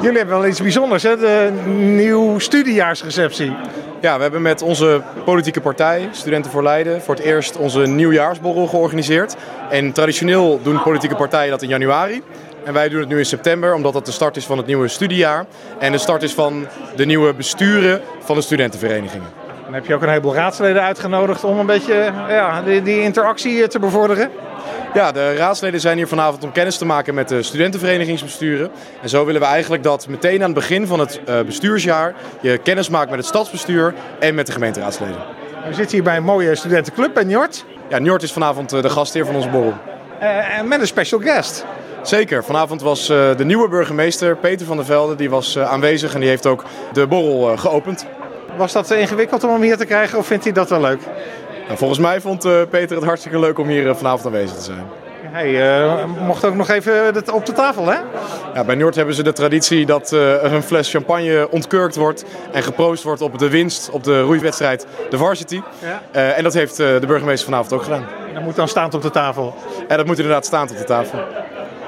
Jullie hebben wel iets bijzonders, hè? De nieuw studiejaarsreceptie. Ja, we hebben met onze politieke partij, Studenten voor Leiden, voor het eerst onze nieuwjaarsborrel georganiseerd. En traditioneel doen politieke partijen dat in januari. En wij doen het nu in september, omdat dat de start is van het nieuwe studiejaar. En de start is van de nieuwe besturen van de studentenverenigingen. Dan heb je ook een heleboel raadsleden uitgenodigd om een beetje ja, die, die interactie te bevorderen. Ja, de raadsleden zijn hier vanavond om kennis te maken met de studentenverenigingsbesturen. En zo willen we eigenlijk dat meteen aan het begin van het uh, bestuursjaar je kennis maakt met het stadsbestuur en met de gemeenteraadsleden. We zitten hier bij een mooie studentenclub bij Njord. Ja, Njord is vanavond eh, de gastheer van onze borrel. Uh, en met een special guest. Zeker. Vanavond was de nieuwe burgemeester Peter van der Velde die was aanwezig en die heeft ook de borrel geopend. Was dat ingewikkeld om hem hier te krijgen of vindt hij dat wel leuk? Nou, volgens mij vond Peter het hartstikke leuk om hier vanavond aanwezig te zijn. Hij uh, mocht ook nog even op de tafel, hè? Ja, bij Noord hebben ze de traditie dat uh, een fles champagne ontkurkt wordt en geproost wordt op de winst op de roeiwedstrijd de Varsity. Ja. Uh, en dat heeft de burgemeester vanavond ook gedaan. En dat moet dan staand op de tafel? Ja, dat moet inderdaad staand op de tafel.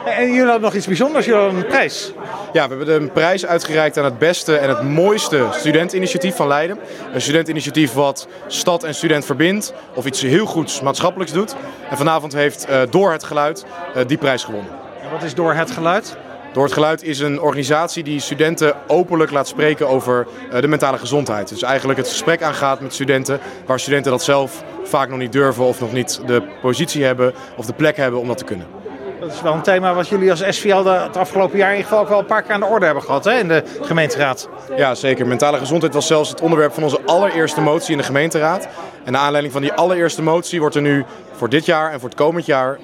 En jullie hadden nog iets bijzonders, jullie hadden een prijs. Ja, we hebben een prijs uitgereikt aan het beste en het mooiste studentinitiatief van Leiden. Een studentinitiatief wat stad en student verbindt of iets heel goeds maatschappelijks doet. En vanavond heeft uh, Door het Geluid uh, die prijs gewonnen. En wat is Door het Geluid? Door het Geluid is een organisatie die studenten openlijk laat spreken over uh, de mentale gezondheid. Dus eigenlijk het gesprek aangaat met studenten, waar studenten dat zelf vaak nog niet durven of nog niet de positie hebben of de plek hebben om dat te kunnen. Dat is wel een thema wat jullie als SVL het afgelopen jaar in ieder geval ook wel een paar keer aan de orde hebben gehad hè, in de gemeenteraad. Ja, zeker. Mentale gezondheid was zelfs het onderwerp van onze allereerste motie in de gemeenteraad. En naar aanleiding van die allereerste motie wordt er nu voor dit jaar en voor het komend jaar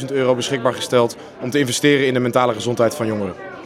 240.000 euro beschikbaar gesteld om te investeren in de mentale gezondheid van jongeren.